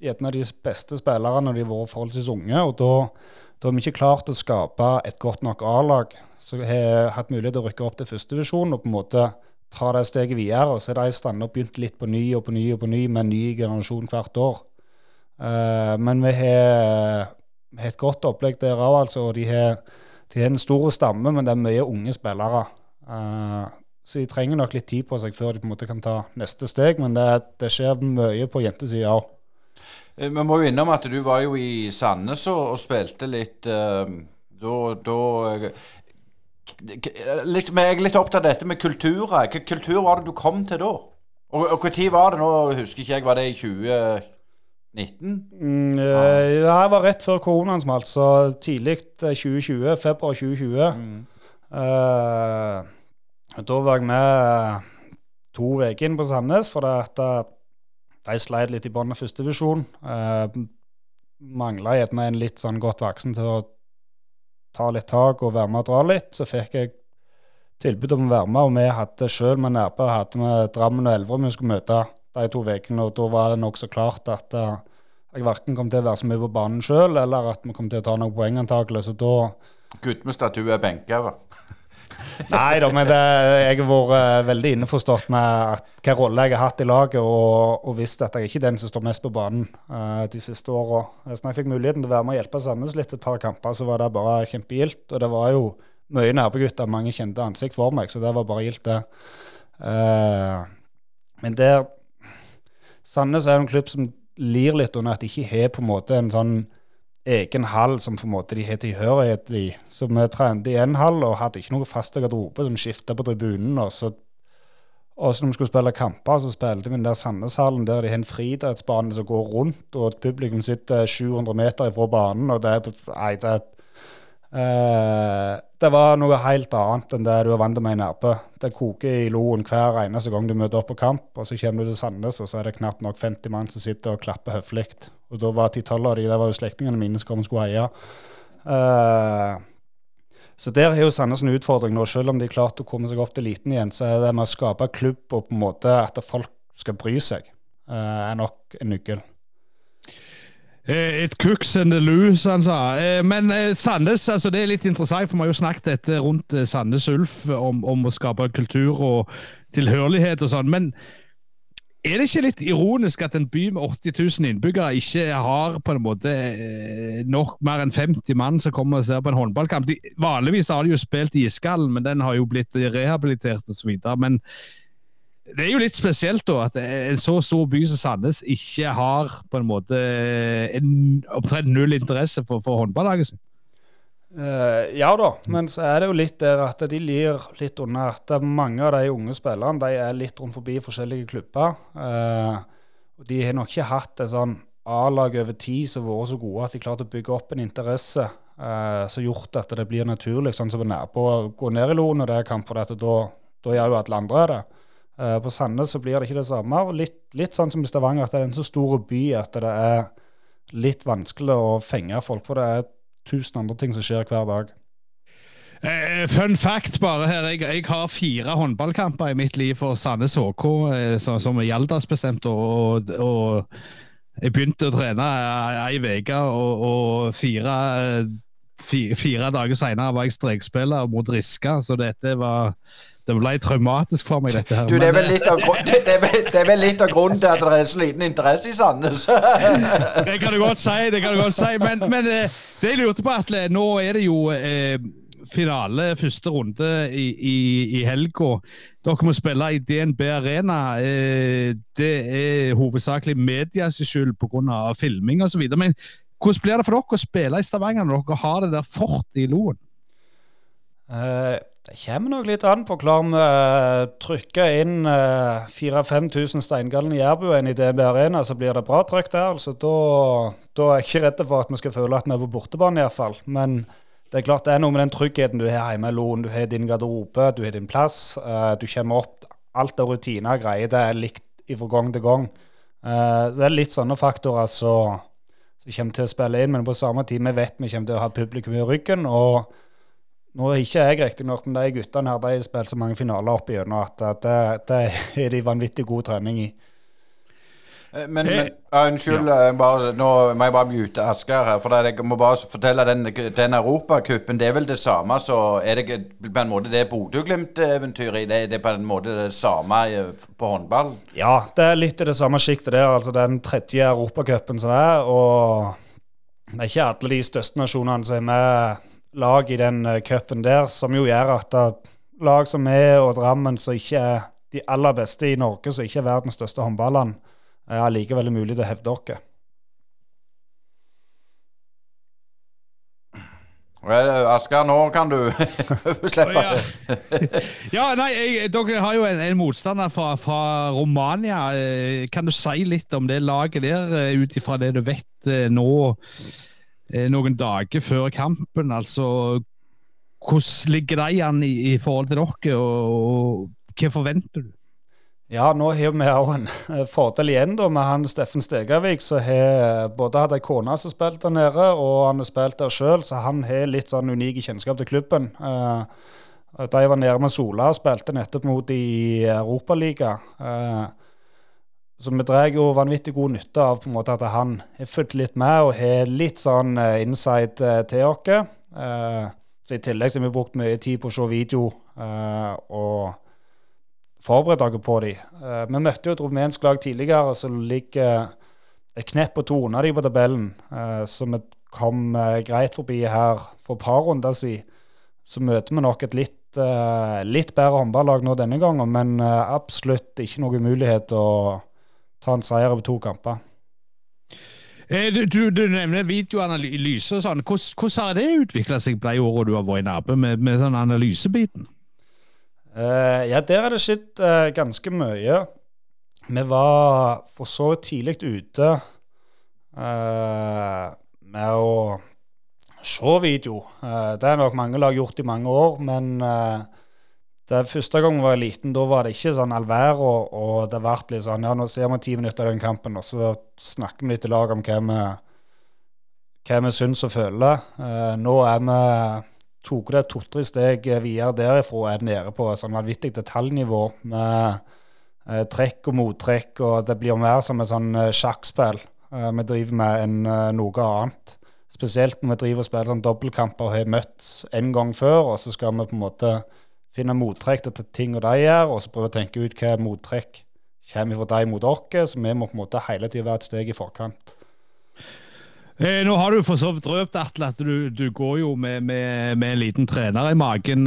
en av de beste spillerne når de har vært forholdsvis unge. og da, har vi ikke klart å skape et godt nok A-lag. Så har hatt mulighet til å rykke opp til førstedivisjon og på en måte ta det steget videre. og Så er de i stand begynt litt på ny og på ny og på ny med en ny generasjon hvert år. Uh, men vi har, et godt opplegg der òg, altså. Og de har, de har en stor stamme, men det er mye unge spillere. Uh, så de trenger nok litt tid på seg før de på en måte kan ta neste steg. Men det, det skjer mye på jentesida òg. Eh, vi må jo innom at du var jo i Sandnes og, og spilte litt uh, da, da litt, jeg er litt opptatt av dette med kulturer. Hvilken kultur var det du kom til da? Og når var det? Nå husker ikke jeg. Var det i 2019? Mm, ja. det var rett før koronaen smalt, så tidlig 2020. Februar 2020. Mm. Uh, da var jeg med to uker inn på Sandnes, for at de sleit litt i bånn av førstedivisjon. Eh, Mangla gjerne en litt sånn godt voksen til å ta litt tak og være med og dra litt. Så fikk jeg tilbud om å være med, og vi hadde sjøl med Nærbø hadde med Drammen og Elverum vi skulle møte de to ukene. Og da var det nokså klart at uh, jeg verken kom til å være så mye på banen sjøl, eller at vi kom til å ta noen poeng antakelig. Så da Gutt med statue er benka, hva? Nei da, men det, jeg har vært uh, veldig innforstått med hvilken rolle jeg har hatt i laget, og, og visst at jeg ikke er den som står mest på banen uh, de siste åra. Så når jeg fikk muligheten til å være med og hjelpe Sandnes litt et par kamper, så var det bare kjempegildt. Og det var jo mye nærbegutter, mange kjente ansikt for meg, så det var bare gildt, det. Uh, men der Sandnes er en klubb som lir litt under at de ikke har på en måte en sånn egen hall som på en måte de har tilhørighet i. Så vi trente i én hall og hadde ikke noe faste garderobe som skifta på tribunen. Og så, og så når vi skulle spille kamper, så spilte vi den der Sandneshallen der de har en friidrettsbane som går rundt, og et publikum sitter 700 meter ifra banen. og det nei, det, eh, det var noe helt annet enn det du er vant med i Nærbø. Det koker i loen hver eneste gang du møter opp på kamp, og så kommer du til Sandnes, og så er det knapt nok 50 mann som sitter og klapper høflig. Og da var ti-tolv av de, det var jo slektningene mine som kom og skulle heie. Uh, så der er jo Sandnes en utfordring nå. Selv om de klarte å komme seg opp til eliten igjen, så er det med å skape klubb og på en måte at folk skal bry seg, uh, er nok en nøkkel. Eh, et cooks and the loose, han sa. Men Sandnes, altså det er litt interessant, for vi har jo snakket dette rundt Sandnes Ulf om, om å skape kultur og tilhørighet og sånn. men er det ikke litt ironisk at en by med 80 000 innbyggere ikke har på en måte eh, nok mer enn 50 mann som kommer og ser på en håndballkamp? De, vanligvis har de jo spilt i iskallen, men den har jo blitt rehabilitert osv. Men det er jo litt spesielt da at en så stor by som Sandnes ikke har på en måte en omtrent null interesse for, for håndballaget sitt. Uh, ja da, men så er det jo litt der at de lir litt under at mange av de unge spillerne de er litt rundt forbi forskjellige klubber. Uh, og De har nok ikke hatt et sånn A-lag over tid som har vært så gode at de klarte å bygge opp en interesse uh, som gjort at det blir naturlig, sånn som er på å gå ned i Loen når det er kamp, for dette, da, da gjør jo alle andre det. Uh, på Sandnes så blir det ikke det samme. Litt, litt sånn som i Stavanger, at det er en så stor by at det er litt vanskelig å fenge folk. For det er tusen andre ting som skjer hver dag. Eh, fun fact bare her. Jeg, jeg, har fire håndballkamper i mitt liv for Sandnes HK, eh, som er aldersbestemt. Og, og, jeg begynte å trene ei uke, og, og fire, fire, fire, dager seinere var jeg strekspiller mot Riska, så dette var det ble traumatisk for meg, dette her. Du, det, er vel litt av, det, er vel, det er vel litt av grunnen til at det er så liten interesse i Sandnes. det kan du godt si, det kan du godt si. Men, men eh, det jeg lurte på, Atle, nå er det jo eh, finale, første runde i, i, i helga. Dere må spille i DNB Arena. Eh, det er hovedsakelig medias skyld pga. filming osv. Men hvordan blir det for dere å spille i Stavanger når dere har det der fortet i Loen? Uh, det kommer nok litt an på. Klarer vi å trykke inn uh, eh, 4000-5000 steingallen i Jærbuen i DNB Arena, så blir det bra trykk der. altså Da, da er jeg ikke redd for at vi skal føle at vi er på bortebane, iallfall. Men det er klart det er noe med den tryggheten du har hjemme i Loen. Du har din garderobe, du har din plass. Uh, du kommer opp. Alt av rutiner og greier, det er likt fra gang til gang. Det er litt sånne faktorer som kommer til å spille inn, men på samme tid vi vet vi kommer til å ha publikum i ryggen. og nå er ikke jeg riktignok, men de guttene her de har spilt så mange finaler opp igjennom at, det, det er de vanvittig god trening i. Eh, men, men uh, unnskyld, ja. bare, nå må jeg bare mute Asker her. For jeg må bare fortelle den, den Europacupen, det er vel det samme så Er det på en måte det Bodø-Glimt-eventyret? Det, det er på en måte det samme på håndball? Ja, det er litt i det samme sjiktet der. Altså den tredje Europacupen som er. Og det er ikke alle de største nasjonene som er med lag i den uh, cupen der, som jo gjør at lag som er og Drammen, som ikke er de aller beste i Norge, som ikke er verdens største håndballand, er allikevel mulig til å hevde oss. Vel, Asker, nå kan du slippe Ja. det. Ja, nei, jeg, Dere har jo en, en motstander fra, fra Romania. Eh, Kan du si litt om det laget der, eh, ut ifra det du vet eh, nå, eh, noen dager før kampen? Altså, hvordan ligger de an i, i forhold til dere, og, og hva forventer du? Ja, nå har vi òg en eh, fordel igjen da, med han Steffen Stegavik, som har både hatt ei kone som spilte der nede, og han har spilt der sjøl, så han har litt sånn unik kjennskap til klubben. Eh, da jeg var nede med Sola og spilte nettopp mot i i Europaliga. Eh, så vi drar jo vanvittig god nytte av på en måte at han har fulgt litt med og har litt sånn insight inside eh, til oss. Eh, så I tillegg så har vi brukt mye tid på å se video eh, og forberedt dere på dem. Vi møtte jo et rumensk lag tidligere som ligger et knepp og to unna dem på tabellen. Så vi kom greit forbi her for et par runder siden. Så møter vi nok et litt, litt bedre håndballag nå denne gangen, men absolutt ikke noen mulighet å ta en seier over to kamper. Eh, Du, du, du nevner videoanalyse og sånn. Hvordan, hvordan har det utvikla seg de åra du har vært nærme med, med sånn analysebiten? Uh, ja, der har det skjedd uh, ganske mye. Vi var for så vidt tidlig ute uh, med å se video. Det har nok mange lag gjort i mange år, men eh, det første gangen jeg var liten, da var det ikke sånn all og, og det ble litt sånn Ja, nå ser vi ti minutter av den kampen, og så snakker vi litt i lag om hva vi, hva vi syns og føler. Eh, nå er vi tok det to-tre steg videre derifra og er nede på et sånn vanvittig detaljnivå med eh, trekk og mottrekk, og det blir mer som et sånn eh, sjakkspill eh, vi driver med enn eh, noe annet. Spesielt når vi driver og spiller sånn dobbeltkamper og har møtt en gang før, og så skal vi på en måte finne mottrekk til ting og de gjør, og så prøve å tenke ut hva mottrekk kommer fra de mot oss, så vi må på en måte hele tiden være et steg i forkant. Eh, nå har du for så vidt røpt, Atle, at du, du går jo med, med, med en liten trener i magen.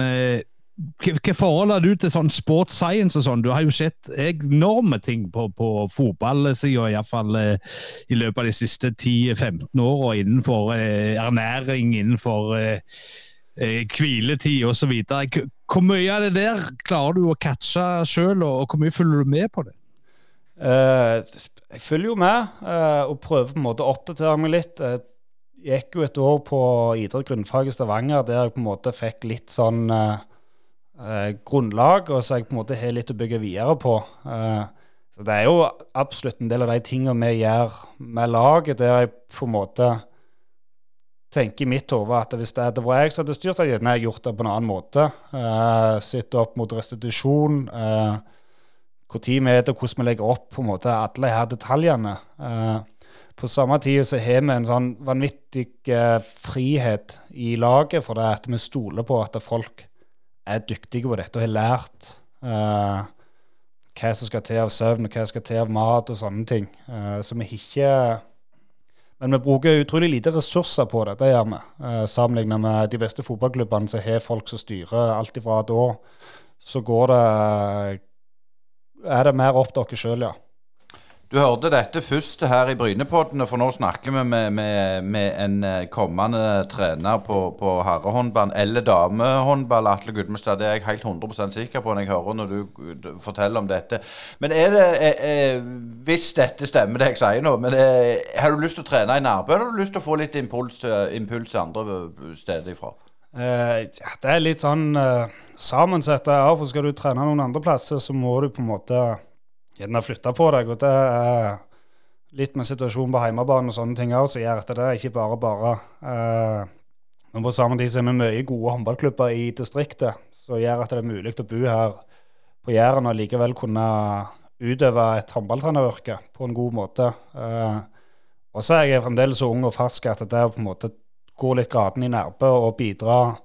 Hvilke hva hva forhold har du til sånn sports science og sånn? Du har jo sett enorme ting på, på fotballsida, iallfall eh, i løpet av de siste 10-15 åra innenfor eh, ernæring, innenfor eh, eh, hviletid osv. Hvor mye av det der klarer du å catche sjøl, og, hvor mye følger du med på det? Uh, jeg følger jo med uh, og prøver på en måte å oppdatere meg litt. Jeg gikk jo et år på idrett grunnfag i Stavanger der jeg på en måte fikk litt sånn eh, eh, grunnlag, og så jeg på en måte har litt å bygge videre på. Eh, så det er jo absolutt en del av de tingene vi gjør med laget, der jeg på en måte tenker i mitt hode at hvis det hadde vært jeg som hadde styrt, hadde jeg gjort det på en annen måte. Uh, Sitte opp mot restitusjon. Uh, hvor tid vi er til hvordan vi legger opp på en måte alle her detaljene. Uh, på samme tid så har vi en sånn vanvittig uh, frihet i laget, for det at vi stoler på at folk er dyktige på dette og har lært uh, hva som skal til av søvn, og hva som skal til av mat og sånne ting. Eh, så vi ikke Men vi bruker utrolig lite ressurser på det, det gjør vi. Eh, Sammenlignet med de beste fotballklubbene så har folk som styrer alt ifra da. Så går det er det mer opp til dere sjøl, ja. Du hørte dette først her i Brynepoddene, for nå snakker vi med, med, med en eh, kommende trener på, på herrehåndball eller damehåndball, Atle Gudmestad. Det er jeg helt 100% sikker på når jeg hører når du forteller om dette. Men er det, er, er, hvis dette stemmer det jeg sier nå, men er, har du lyst til å trene i Nærbø, eller har du lyst til å få litt impuls, impuls andre steder ifra? Uh, ja, det er litt sånn uh, sammensett. Ja, for skal du trene noen andre plasser, så må du på en måte gjerne flytte på deg. Og det er litt med situasjonen på hjemmebane og sånne ting òg som gjør at det er ikke bare bare. Uh, men på samme tid så er vi mye gode håndballklubber i distriktet som gjør at det er mulig å bo her på Jæren og likevel kunne utøve et håndballtreneryrke på en god måte. og så er jeg fremdeles så ung og fersk at det er på en måte gå litt graden i nærpe og bidra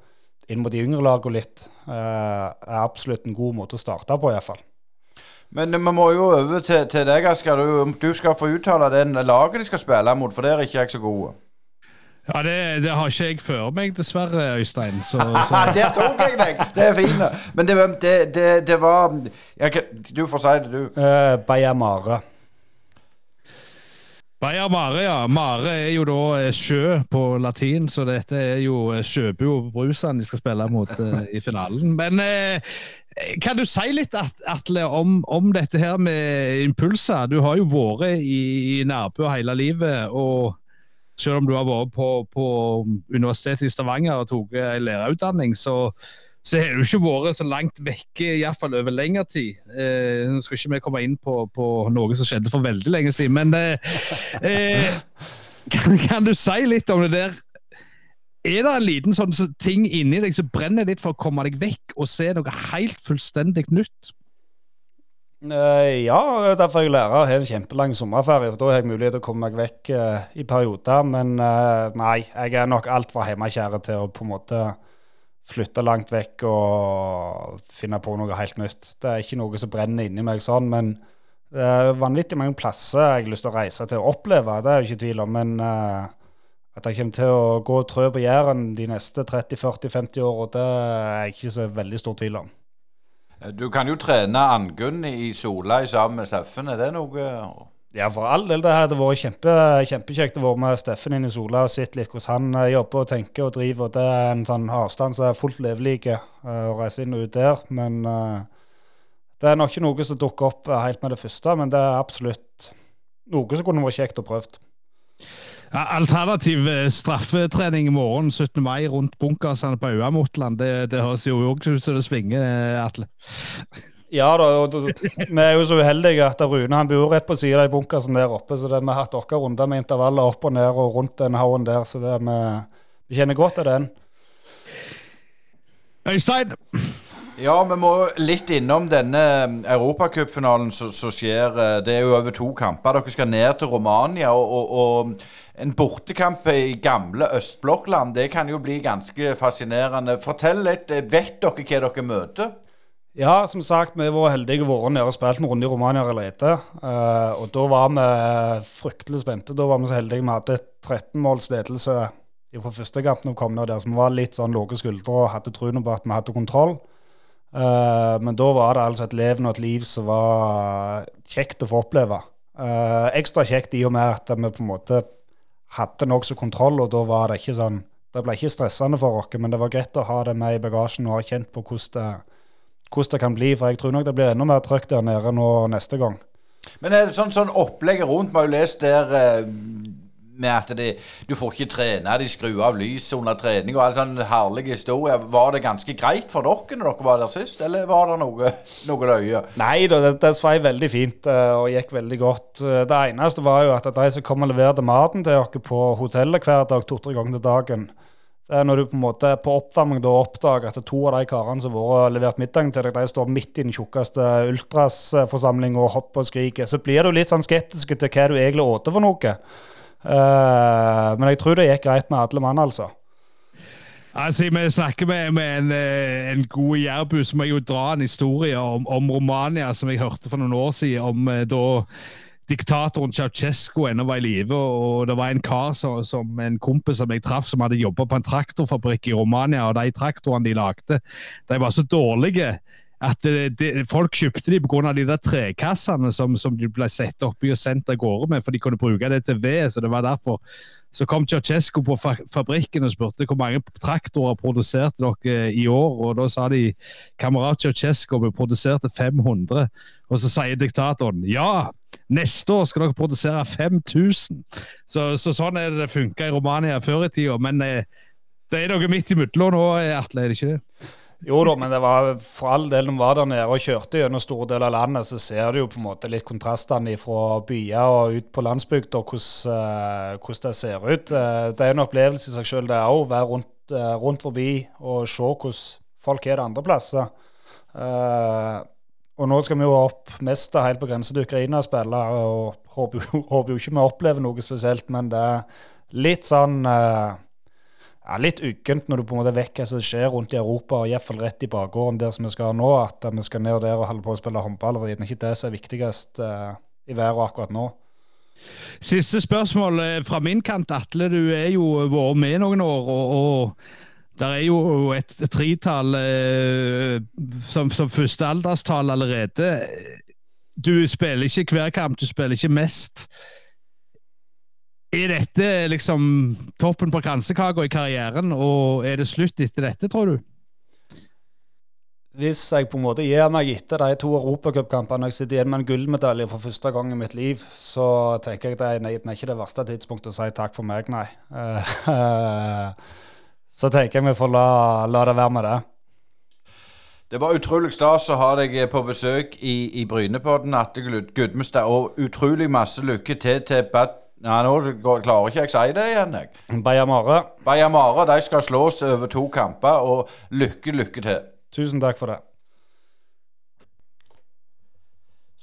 inn mot de yngre lagene litt, er absolutt en god måte å starte på, iallfall. Men vi må jo over til, til deg, Asker. Du, du, skal få uttale den laget de skal spille mot, for der er ikke jeg så god. Ja, det, det, har ikke jeg før meg, dessverre, Øystein. Så, så. der tok jeg deg! Det er fint. Men det, det, det var jeg, Du får si det, du. Uh, Bayamare. Bayer Mare, ja. Mare er jo da eh, sjø på latin, så dette er jo eh, Sjøbu og Brusan de skal spille mot uh, i finalen. Men kan du si litt, Atle, om, om, dette her med impulser? Du har jo vært i, i Nærbø hele livet. og selv om du har vært på, på Universitetet i Stavanger og tatt lærerutdanning, så så har du ikke vært så langt vekke, iallfall over lengre tid. Eh, nå skal ikke vi komme inn på, på, noe som skjedde for veldig lenge siden, men eh, eh, kan, kan, du si litt om det der? Er det en liten sånn ting inni deg som brenner litt for å komme deg vekk og se noe helt fullstendig nytt? Uh, ja, derfor er jeg lærer. Jeg har en kjempelang sommerferie. for Da har jeg mulighet til å komme meg vekk uh, i perioder. Men nei, jeg er nok altfor hjemmekjær til å på en måte flytte langt vekk og finne på noe helt nytt. Det er ikke noe som brenner inni meg sånn, men det er vanvittig mange plasser jeg har lyst til å reise til og oppleve, det er jeg ikke tvil om. Men uh, at jeg kommer til å gå og trø på Jæren de neste 30-40-50 åra, det er jeg ikke så veldig stor tvil om. Du kan jo trene Angunn i Sola sammen med Steffen, er det noe ja, for all del. Det hadde vært kjempe, kjempekjekt å være med Steffen inn i Sola og sett litt hvordan han eh, jobber og tenker og driver. og Det er en sånn avstand som er fullt levelig uh, å reise inn og ut der. Men uh, det er nok ikke noe som dukker opp helt med det første. Men det er absolutt noe som kunne vært kjekt å prøve. Ja, alternativ straffetrening i morgen 17. mai rundt bunkersene på Auamotland, det, det høres jo òg ut som det svinger, Atle. Ja da, og vi er jo så uheldige at Rune han bor rett på sida av bunkersen der oppe. Så det, vi har hatt våre runder med intervaller opp og ned og rundt den haugen der. Så det, vi, vi kjenner godt til den. Øystein? Ja, vi må litt innom denne um, europacupfinalen som skjer. Eh, det er jo over to kamper. Dere skal ned til Romania. og, og, og en bortekamp i gamle østblokkland, det kan jo bli ganske fascinerende. Fortell litt. Eh, vet dere hva dere møter? Ja, som sagt, vi var heldige og nede og spilt en runde i Romania allerede. Uh, og da var vi fryktelig spente. Da var vi så heldige vi hadde 13 måls ledelse fra første kamp når vi kom ned der, så vi var litt sånn lave skuldre og hadde troen på at vi hadde kontroll. Uh, men da var det altså et leven og et liv som var kjekt å få oppleve. Uh, ekstra kjekt i og med at vi på en måte hadde nokså kontroll, og da var det ikke sånn Det ble ikke stressende for oss, men det var greit å ha det med i bagasjen og ha kjent på hvordan det hvordan det kan bli. For jeg tror nok det blir enda mer trøkk der nede nå neste gang. Men er det sånn, sånn opplegget rundt? Vi har jo lest der eh, med at de, du får ikke trene, de skrur av lyset under trening og all sånn herlige historier. Var det ganske greit for dere når dere var der sist, eller var det noe, noe løye? Nei da, det, det svei veldig fint eh, og gikk veldig godt. Eh, det eneste var jo at de som kom og leverte maten til dere på hotellet hver dag, to-tre ganger til dagen, når du på en måte på oppvarming da oppdager at to av de karene som har levert middagen til deg, de står midt i den tjukkeste ultrasforsamlinga og hopper og skriker, så blir du litt sånn skeptisk til hva du egentlig åt for noe. Uh, men jeg tror det gikk greit med alle mann, altså. Altså, Vi snakker med, med en, eh, en, god jærbu, så må jeg jo dra en historie om, om Romania som jeg hørte for noen år siden. om eh, da diktatoren Ceaucescu ennå var i live. Og det var en kar som, som en kompis som jeg traff, som hadde jobba på en traktorfabrikk i Romania. Og de traktorene de lagde, de var så dårlige at det, det, folk kjøpte de pga. de der trekassene som, som de ble satt oppi og sendt av gårde med, for de kunne bruke det til ved. så det var derfor. Så kom Ceaucescu på fa fabrikken og spurte hvor mange traktorer produserte dere i år. og Da sa de kamerat Ceaucescu vi produserte 500. Og så sier diktatoren ja, neste år skal dere produsere 5000. Så, så sånn er det det funka i Romania før i tida. Men eh, det er noe midt imellom nå, Atle, er det ikke det? Jo da, men det var for all del når de var der nede og kjørte gjennom store deler av landet, så ser du jo på en måte litt kontrastene fra byer og ut på landsbygda, hvordan, uh, hvordan det ser ut. Uh, det er en opplevelse i seg sjøl, det òg, være rundt, uh, rundt, forbi og se hvordan folk er det andre plasser. Og nå skal vi jo opp mest helt på grensen til Ukraina og spille, og håper, håper jo ikke vi opplever noe spesielt, men det er litt sånn ja, litt uggent når du på en måte vet hva som skjer rundt i Europa, og iallfall rett i bakgården der som vi skal nå, at vi skal ned der og holde på å spille håndball. Det er ikke det som er viktigst uh, i været akkurat nå. Siste spørsmål eh, fra min kant. Atle, du er jo vært med noen år. og, og det er jo et tretall eh, som, som første alderstall allerede. Du spiller ikke hver kamp, du spiller ikke mest. Er dette liksom toppen på kransekaka i karrieren, og er det slutt etter dette, tror du? Hvis jeg på en måte gir meg etter de to europacupkampene og sitter igjen med en gullmedalje for første gang i mitt liv, så tenker jeg at det er, nei, det er ikke det verste tidspunktet å si takk for meg, nei. så tenker jeg vi får la, la det være med det. Det var utrolig stas å ha deg på besøk i, i Brynepodden, Atte Gudmestad. Og utrolig masse lykke til til Bad Nei, Nå klarer ikke jeg å si det igjen. jeg. Bayamare. Bayamare de skal slås over to kamper, og lykke, lykke til. Tusen takk for det.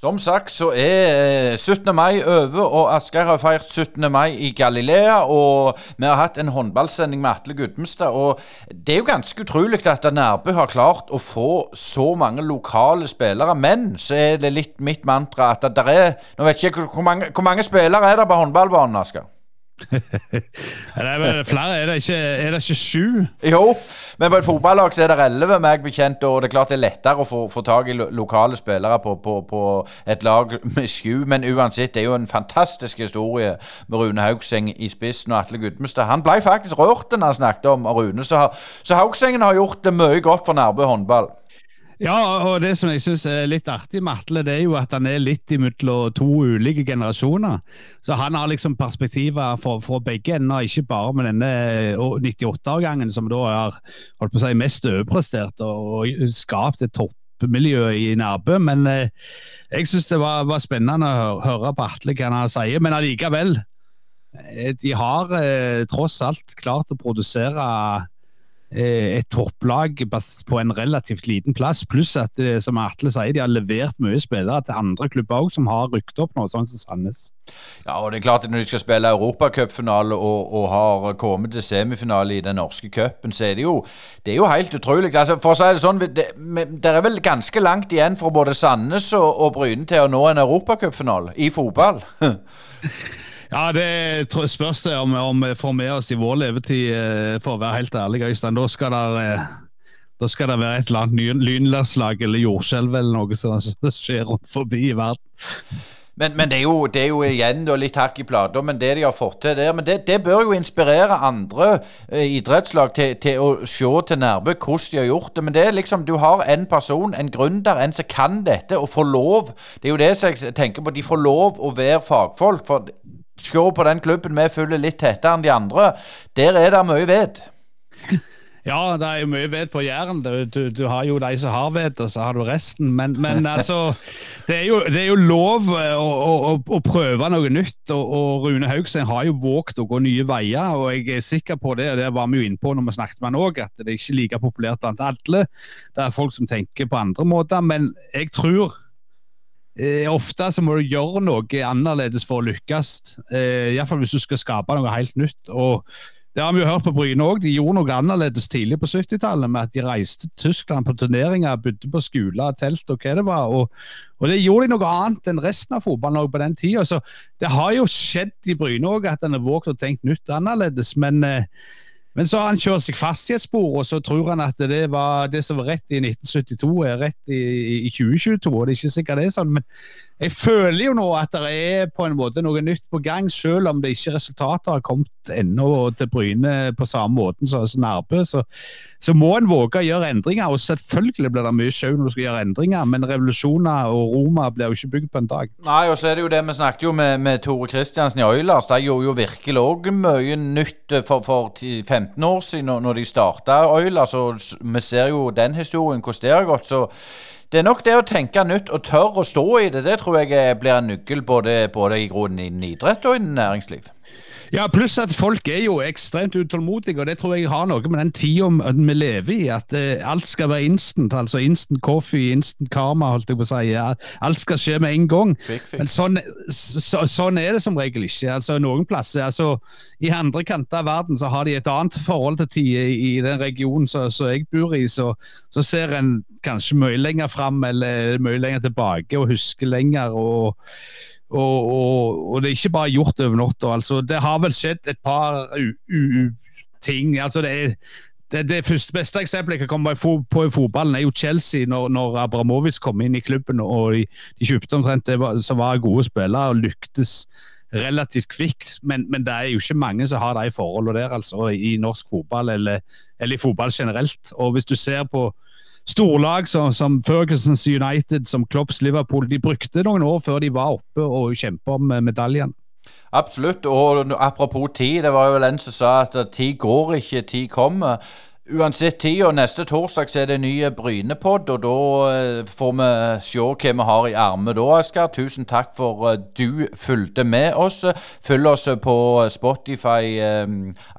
Som sagt så er 17. Eh, mai over, og Asgeir har feirt 17. mai i Galilea. Og vi har hatt en håndballsending med Atle Gudmestad. Og det er jo ganske utrolig at Nærbø har klart å få så mange lokale spillere. Men så er det litt mitt mantra at det er Nå vet jeg ikke hvor mange, hvor mange spillere er det på håndballbanen, Asgeir? det er flere, er det ikke, er det ikke sju? Jo, men på et fotballag så er det elleve, meg bekjent. Og det er klart det er lettere å få, få tak i lo lokale spillere på, på, på, et lag med sju. Men uansett, det er jo en fantastisk historie med Rune Haugseng i spissen og Atle Gudmestad. Han ble faktisk rørt da han snakket om Rune, så, så Haugsengen har gjort det mye godt for Nærbø håndball. Ja, og det som jeg syns er litt artig med Atle, det er jo at han er litt imellom to ulike generasjoner. Så han har liksom perspektiver for, begge ender, ikke bare med denne 98-årgangen som da har holdt på å si mest overprestert og, og skapt et toppmiljø i Nærbø. Men eh, jeg syns det var, var, spennende å høre på Atle hva han sier. Men allikevel, eh, de har eh, tross alt klart å produsere et topplag på en relativt liten plass. Pluss at eh, som Atle sier, de har levert mye spillere til andre klubber òg, som har rykket opp nå, sånn som Sandnes. Ja, og det er klart at Når de skal spille europacupfinale og, og har kommet til semifinale i den norske cupen, så er det jo det er jo helt utrolig. Altså, for å si Det sånn, det, det er vel ganske langt igjen fra både Sandnes og, og Bryne til å nå en europacupfinale i fotball. Ja, det spørs det om, om vi får med oss i vår levetid, eh, for å være helt ærlig, Øystein. Da skal det, eh, da skal det være et eller annet lynlandslag eller jordskjelv eller noe som skjer rundt forbi i verden. Men, men det, er jo, det, er jo, igjen da, litt hakk i plata, men det de har fått til der Men det, det bør jo inspirere andre eh, idrettslag til, til, å se til Nærbø hvordan de har gjort det. Men det er liksom, du har en person, en gründer, en som kan dette, og får lov Det er jo det som jeg tenker på. De får lov å være fagfolk. For se på den klubben vi følger litt tettere enn de andre. Der er det mye ved. Ja, det er jo mye ved på Jæren. Du, du, du, har jo de som har ved, og så har du resten. Men, men altså, det er, jo, det er jo, lov eh, å, å, å, prøve noe nytt. Og, og Rune Haugsen har jo våget å gå nye veier. Og jeg er sikker på det, og det var vi jo inne på når vi snakket med han òg, at det er ikke like populært blant alle. Det er folk som tenker på andre måter. Men jeg tror eh, ofte så må du gjøre noe annerledes for å lykkes. Eh, Iallfall hvis du skal skape noe helt nytt. og det har vi jo hørt på Bryne òg. De gjorde noe annerledes tidlig på 70-tallet med at de reiste til Tyskland på turneringer, bodde på skoler, telt og hva det var. Og, og, det gjorde de noe annet enn resten av fotballen på den tida. Så det har jo skjedd i Bryne òg at en har våget å tenke nytt annerledes. Men eh, men så har han kjørt seg fast i et spor, og så tror han at det, var, det som var rett i 1972, er rett i, i 2022. og Det er ikke sikkert det er sånn, men jeg føler jo nå at det er på en måte noe nytt på gang, selv om det ikke resultatet har kommet ennå til Bryne på samme måten som Nærbø. Så, så, må en våge å gjøre endringer. og Selvfølgelig blir det mye sjau når du skal gjøre endringer, men revolusjoner og Roma blir jo ikke bygd på en dag. Nei, og så er det jo det vi snakket jo med, med Tore Kristiansen i Oilers. De gjorde jo virkelig òg mye nytt for, for 15 år siden når de starta Oilers. og Vi ser jo den historien, hvordan det har gått. så det er nok det å tenke nytt og tørre å stå i det. Det tror jeg blir en nøkkel både, både i grunnen innen idrett og innen næringsliv. Ja, pluss at folk er jo ekstremt utålmodige, og det tror jeg har noe med den tida vi lever i. At uh, alt skal være instant. Altså instant coffee, instant karma, holdt jeg på å si. Ja, alt skal skje med en gang. Men sånn, så, sånn, er det som regel ikke. Altså Noen plasser, altså I andre kanter av verden så har de et annet forhold til tid i, i den regionen som jeg bor i. Så, så ser en kanskje mye lenger fram eller mye lenger tilbake og husker lenger. og og, og, og, det er ikke bare gjort over natta. Altså, det har vel skjedd et par ting. Altså, det, er, det, det første beste eksempelet jeg kan komme på i fotballen, er jo Chelsea, når, når Abramovic kom inn i klubben og de, de kjøpte omtrent det var, som var gode spillere og lyktes relativt kvikt. Men, men, det er jo ikke mange som har de forholdene der, altså, i norsk fotball eller, eller, i fotball generelt. Og hvis du ser på storlag som, som Fergusons United, som Klopps Liverpool, de brukte noen år før de var oppe og kjempa om medaljen. Absolutt. Og apropos tid, det var jo en som sa at tid går ikke, tid kommer. Uansett tid, og neste torsdag så er det nye ny Brynepod, og da eh, får vi se hva vi har i ermet da, Asker. Tusen takk for uh, du fulgte med oss. Følg oss på Spotify,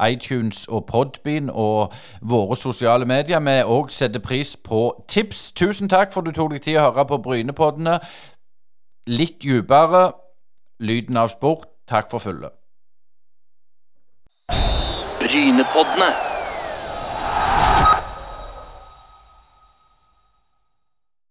iTunes og Podbean og våre sosiale medier. Vi òg setter pris på tips. Tusen takk for du tok deg tid å høre på Brynepoddene. Litt dypere. Lyden av sport. Takk for følget. Brynepoddene.